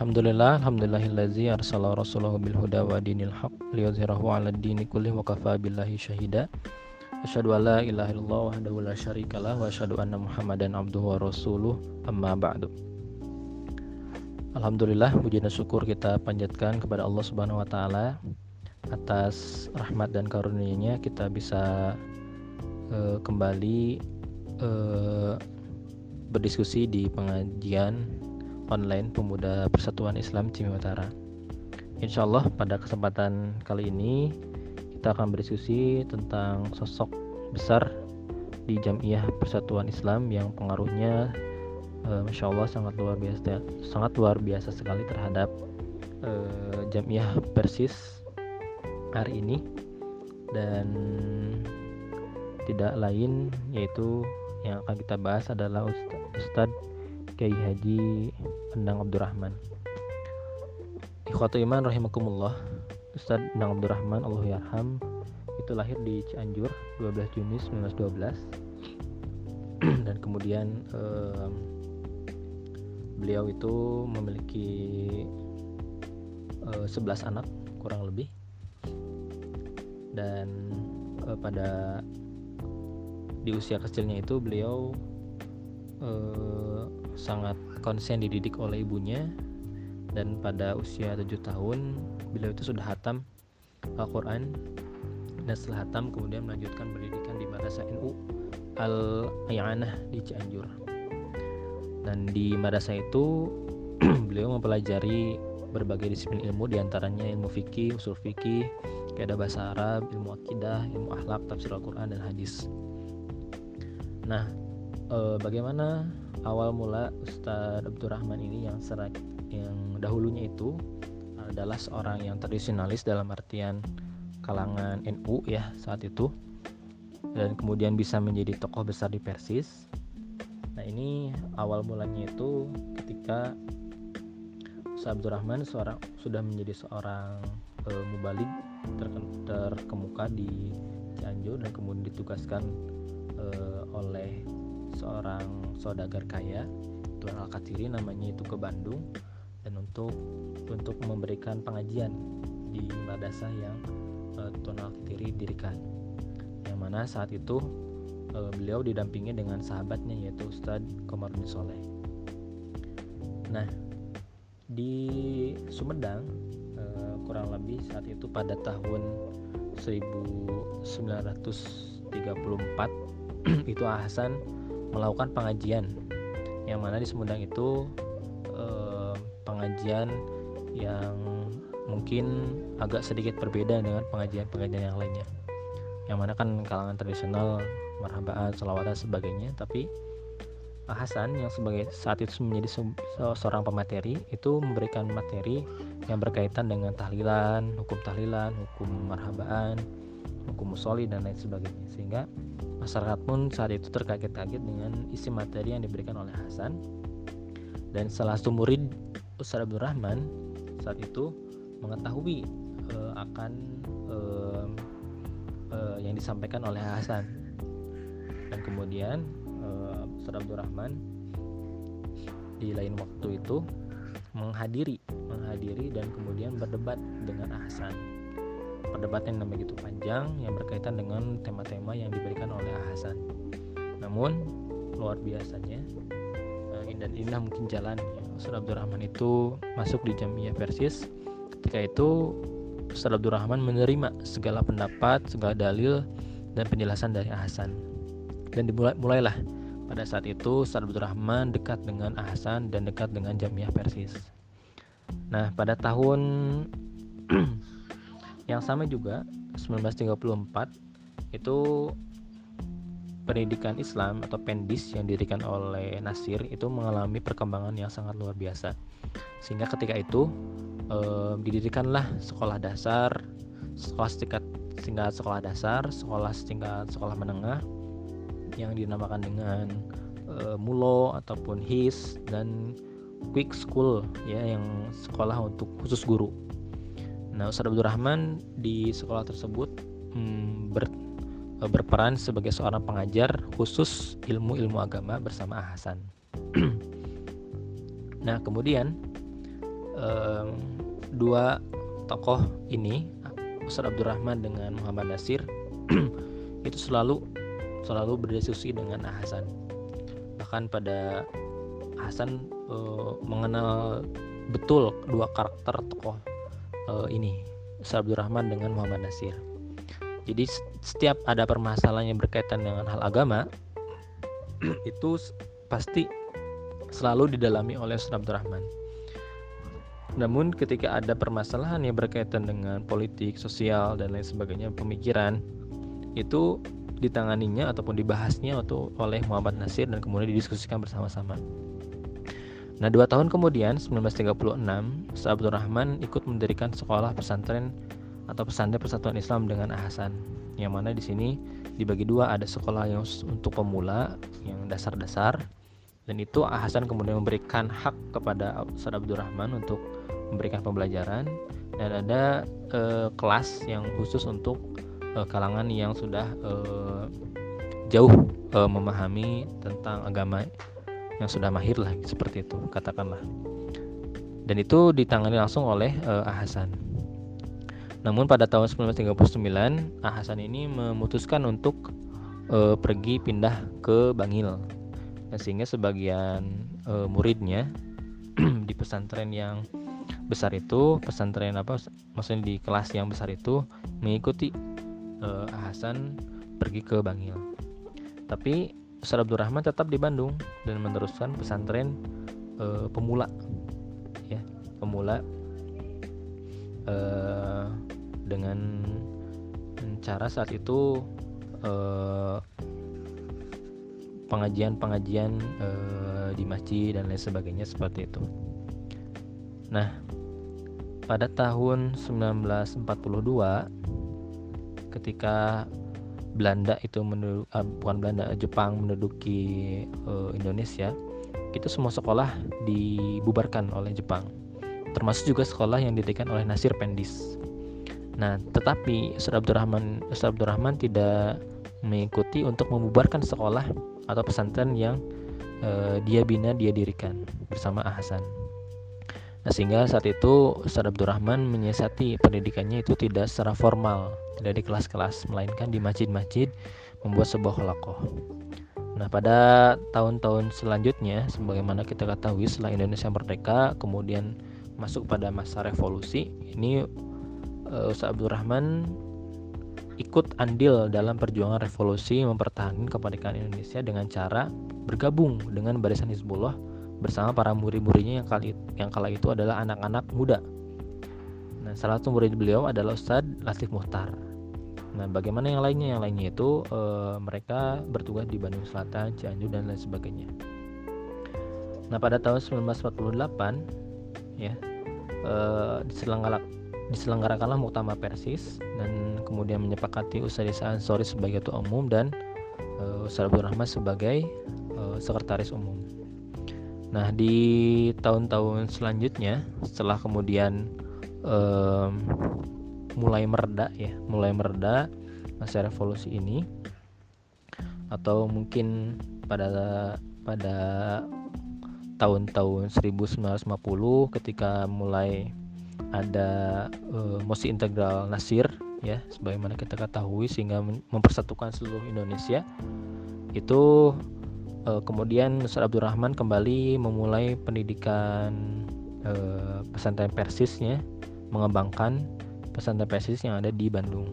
Alhamdulillah, alhamdulillahillazi arsala rasulahu bil huda wa dinil haq liyuzhirahu 'ala dini kulli wa kafa billahi syahida. Asyhadu an la ilaha illallah wahdahu la syarikalah wa asyhadu anna Muhammadan abduhu wa rasuluh. Amma ba'du. Alhamdulillah, puji dan syukur kita panjatkan kepada Allah Subhanahu wa taala atas rahmat dan karunia-Nya kita bisa uh, kembali uh, berdiskusi di pengajian online Pemuda Persatuan Islam Cimi Utara. Insya Allah pada kesempatan kali ini kita akan berdiskusi tentang sosok besar di Jamiah Persatuan Islam yang pengaruhnya uh, Masya Allah sangat luar biasa sangat luar biasa sekali terhadap uh, Jamiah Persis hari ini dan tidak lain yaitu yang akan kita bahas adalah Ustadz Kiai Haji Endang Abdurrahman. Ikhwatu iman rahimakumullah Ustadz Endang Abdurrahman Allah yarham itu lahir di Cianjur 12 Juni 1912 dan kemudian eh, beliau itu memiliki eh, 11 anak kurang lebih. Dan eh, pada di usia kecilnya itu beliau eh, sangat konsen dididik oleh ibunya. Dan pada usia 7 tahun beliau itu sudah hatam Al-Quran. Dan setelah hatam kemudian melanjutkan pendidikan di Madrasah NU Al-Ayanah di Cianjur. Dan di madrasah itu beliau mempelajari berbagai disiplin ilmu di antaranya ilmu fikih, usul fikih, kaidah bahasa Arab, ilmu akidah, ilmu akhlak, tafsir Al-Quran dan hadis. Nah, eh, bagaimana awal mula Ustadz Abdurrahman ini yang serat yang dahulunya itu adalah seorang yang tradisionalis dalam artian kalangan NU ya saat itu dan kemudian bisa menjadi tokoh besar di Persis. Nah ini awal mulanya itu ketika Ustadz Abdurrahman seorang sudah menjadi seorang e, mubalik ter, terkemuka di Cianjur dan kemudian ditugaskan e, oleh seorang saudagar kaya Tuan Al-Katiri namanya itu ke Bandung dan untuk untuk memberikan pengajian di madrasah yang uh, Tuan Al-Katiri dirikan. Yang mana saat itu uh, beliau didampingi dengan sahabatnya yaitu Ustadz Komarudin Soleh. Nah di Sumedang uh, kurang lebih saat itu pada tahun 1934 itu Hasan melakukan pengajian. Yang mana di Sumedang itu eh, pengajian yang mungkin agak sedikit berbeda dengan pengajian-pengajian yang lainnya. Yang mana kan kalangan tradisional marhabaan, salawat dan sebagainya tapi Hasan yang sebagai saat itu menjadi seorang pemateri itu memberikan materi yang berkaitan dengan tahlilan, hukum tahlilan, hukum marhabaan, hukum musoli dan lain sebagainya sehingga Masyarakat pun saat itu terkaget-kaget dengan isi materi yang diberikan oleh Hasan. Dan salah satu murid Ustaz Abdul Rahman saat itu mengetahui uh, akan uh, uh, yang disampaikan oleh Hasan. Dan kemudian uh, Ustaz Abdul Rahman di lain waktu itu menghadiri menghadiri dan kemudian berdebat dengan Hasan perdebatan yang begitu panjang yang berkaitan dengan tema-tema yang diberikan oleh Hasan. Namun luar biasanya uh, indah indah mungkin jalan. Ustaz Abdurrahman itu masuk di Jamiah Persis. Ketika itu Ustaz Abdurrahman menerima segala pendapat, segala dalil dan penjelasan dari Hasan. Dan dimulai mulailah pada saat itu Ustaz Abdurrahman dekat dengan Hasan dan dekat dengan Jamiah Persis. Nah, pada tahun Yang sama juga 1934 itu pendidikan Islam atau pendis yang didirikan oleh Nasir itu mengalami perkembangan yang sangat luar biasa. Sehingga ketika itu eh, didirikanlah sekolah dasar, sekolah setingkat tingkat sekolah dasar, sekolah setingkat sekolah menengah yang dinamakan dengan eh, Mulo ataupun HIS dan Quick School ya yang sekolah untuk khusus guru Nah, Ustaz Abdul Rahman di sekolah tersebut hmm, ber, e, berperan sebagai seorang pengajar khusus ilmu-ilmu agama bersama Hasan. nah, kemudian um, dua tokoh ini Ustaz Abdurrahman dengan Muhammad Nasir itu selalu selalu berdiskusi dengan Hasan bahkan pada Hasan uh, mengenal betul dua karakter tokoh uh, ini Abdurrahman dengan Muhammad Nasir jadi setiap ada permasalahan yang berkaitan dengan hal agama itu pasti selalu didalami oleh Ustaz Abdurrahman namun ketika ada permasalahan yang berkaitan dengan politik, sosial dan lain sebagainya, pemikiran itu ditanganinya ataupun dibahasnya atau oleh Muhammad Nasir dan kemudian didiskusikan bersama-sama. Nah, dua tahun kemudian, 1936, Ustaz Abdul Rahman ikut mendirikan sekolah pesantren atau pesantren Persatuan Islam dengan Ahasan. Yang mana di sini dibagi dua, ada sekolah yang untuk pemula, yang dasar-dasar, dan itu Ahasan kemudian memberikan hak kepada Ustaz Abdul Rahman untuk memberikan pembelajaran, dan ada eh, kelas yang khusus untuk eh, kalangan yang sudah eh, jauh eh, memahami tentang agama yang sudah mahir lah seperti itu katakanlah. Dan itu ditangani langsung oleh uh, Ahasan. Namun pada tahun 1939 Ahasan ini memutuskan untuk uh, pergi pindah ke Bangil. Nah, sehingga sebagian uh, muridnya di pesantren yang besar itu pesantren apa maksudnya di kelas yang besar itu mengikuti uh, Ahasan pergi ke Bangil. Tapi Ustaz Abdurrahman tetap di Bandung dan meneruskan pesantren e, pemula ya pemula e, dengan cara saat itu pengajian-pengajian e, di masjid dan lain sebagainya seperti itu. Nah, pada tahun 1942 ketika Belanda itu menurut uh, bukan Belanda Jepang menduduki uh, Indonesia itu semua sekolah dibubarkan oleh Jepang. Termasuk juga sekolah yang didirikan oleh Nasir Pendis. Nah tetapi Ustaz Abdurrahman Ustaz Abdurrahman tidak mengikuti untuk membubarkan sekolah atau pesantren yang uh, dia bina dia dirikan bersama Ahsan Nah, sehingga saat itu Ustaz Abdurrahman menyiasati pendidikannya itu tidak secara formal, tidak di kelas-kelas, melainkan di masjid-masjid membuat sebuah halakoh. Nah, pada tahun-tahun selanjutnya, sebagaimana kita ketahui setelah Indonesia merdeka, kemudian masuk pada masa revolusi, ini uh, Ustaz Abdurrahman ikut andil dalam perjuangan revolusi mempertahankan kemerdekaan Indonesia dengan cara bergabung dengan Barisan Hizbullah bersama para murid-muridnya yang kali yang kala itu adalah anak-anak muda. Nah, salah satu murid beliau adalah Ustadz Latif Muhtar. Nah, bagaimana yang lainnya? Yang lainnya itu e, mereka bertugas di Bandung Selatan, Cianjur dan lain sebagainya. Nah, pada tahun 1948 ya e, diselenggarakan diselenggarakanlah Muktamar Persis dan kemudian menyepakati Ustadz Ansori sebagai ketua umum dan e, Ustadz Abdul Rahman sebagai e, sekretaris umum. Nah di tahun-tahun selanjutnya setelah kemudian um, mulai mereda ya, mulai mereda masa revolusi ini atau mungkin pada pada tahun-tahun 1950 ketika mulai ada uh, mosi integral Nasir ya sebagaimana kita ketahui sehingga mempersatukan seluruh Indonesia itu uh, kemudian Ustaz Abdurrahman kembali memulai pendidikan uh, pesantren persisnya mengembangkan pesantren persis yang ada di Bandung.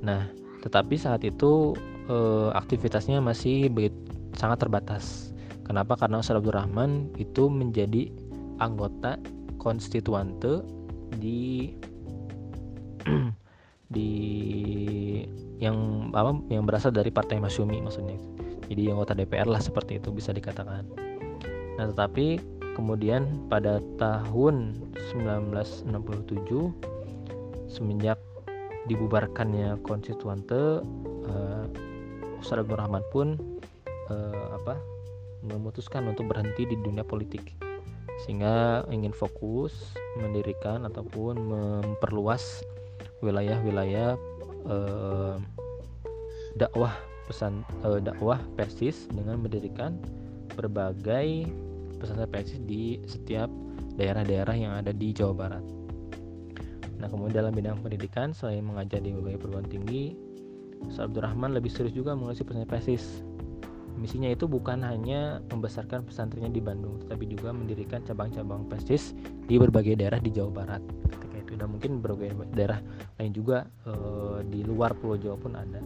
Nah, tetapi saat itu uh, aktivitasnya masih sangat terbatas. Kenapa? Karena Ustaz Abdurrahman itu menjadi anggota konstituante di di yang apa yang berasal dari Partai Masyumi maksudnya jadi anggota DPR lah seperti itu bisa dikatakan. Nah tetapi kemudian pada tahun 1967 semenjak dibubarkannya konstituante uh, Ustaz Abdul Rahman pun uh, apa memutuskan untuk berhenti di dunia politik. Sehingga ingin fokus mendirikan ataupun memperluas wilayah-wilayah uh, dakwah pesan uh, dakwah persis dengan mendirikan berbagai pesantren persis di setiap daerah-daerah yang ada di Jawa Barat. Nah, kemudian dalam bidang pendidikan, selain mengajar di berbagai perguruan tinggi, Ustaz Abdurrahman lebih serius juga mengurusi pesantren pesis. Misinya itu bukan hanya membesarkan pesantrennya di Bandung, tapi juga mendirikan cabang-cabang pesis di berbagai daerah di Jawa Barat. Ketika itu, dan mungkin berbagai daerah lain juga e, di luar Pulau Jawa pun ada.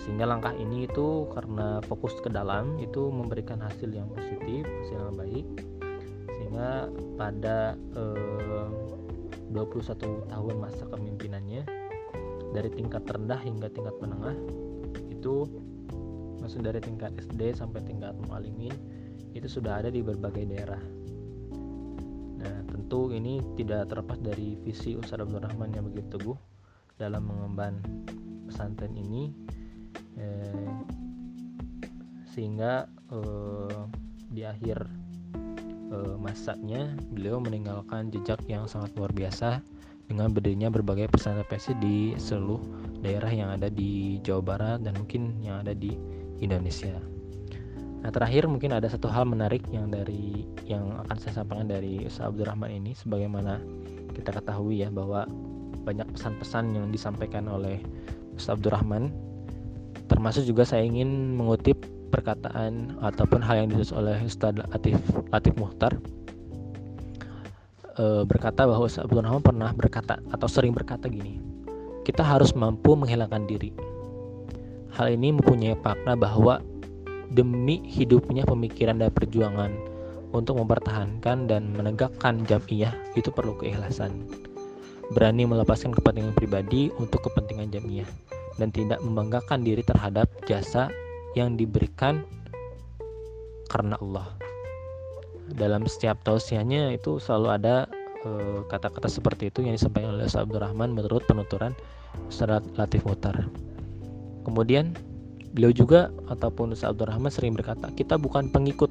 Sehingga langkah ini itu karena fokus ke dalam itu memberikan hasil yang positif, hasil yang baik. Sehingga pada e, 21 tahun masa kepemimpinannya dari tingkat rendah hingga tingkat menengah itu maksud dari tingkat SD sampai tingkat mualimin itu sudah ada di berbagai daerah. Nah, tentu ini tidak terlepas dari visi Ustaz Abdul Rahman yang begitu teguh dalam mengemban pesantren ini eh, sehingga eh, di akhir uh, masanya beliau meninggalkan jejak yang sangat luar biasa dengan berdirinya berbagai pesantren PSI di seluruh daerah yang ada di Jawa Barat dan mungkin yang ada di Indonesia. Nah terakhir mungkin ada satu hal menarik yang dari yang akan saya sampaikan dari Ustaz Abdurrahman ini sebagaimana kita ketahui ya bahwa banyak pesan-pesan yang disampaikan oleh Ustaz Abdurrahman termasuk juga saya ingin mengutip perkataan ataupun hal yang ditulis oleh Ustaz Latif, Latif Muhtar. E, berkata bahwa Ustaz Abdul Rahman pernah berkata atau sering berkata gini kita harus mampu menghilangkan diri. Hal ini mempunyai makna bahwa demi hidupnya pemikiran dan perjuangan untuk mempertahankan dan menegakkan jamiah itu perlu keikhlasan. Berani melepaskan kepentingan pribadi untuk kepentingan jamiah dan tidak membanggakan diri terhadap jasa yang diberikan karena Allah. Dalam setiap tausiahnya itu selalu ada eh, kata-kata uh, seperti itu yang disampaikan oleh Ustaz Rahman menurut penuturan Ustaz Latif Mutar. Kemudian beliau juga ataupun Ustaz Rahman sering berkata, kita bukan pengikut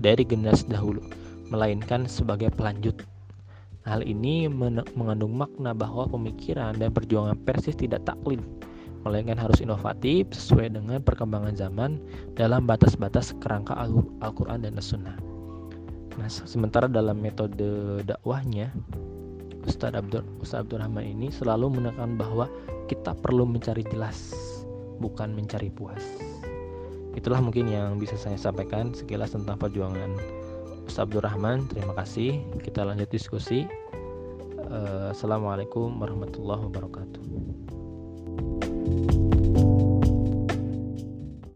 dari generasi dahulu, melainkan sebagai pelanjut. Hal ini mengandung makna bahwa pemikiran dan perjuangan Persis tidak taklid, melainkan harus inovatif sesuai dengan perkembangan zaman dalam batas-batas kerangka Al-Quran dan As-Sunnah. Nah, sementara dalam metode dakwahnya, Ustadz Abdur, Ustadz Abdul Rahman ini selalu menekan bahwa kita perlu mencari jelas, bukan mencari puas. Itulah mungkin yang bisa saya sampaikan sekilas tentang perjuangan Ustadz Abdul Rahman. Terima kasih. Kita lanjut diskusi. Eh, Assalamualaikum warahmatullahi wabarakatuh.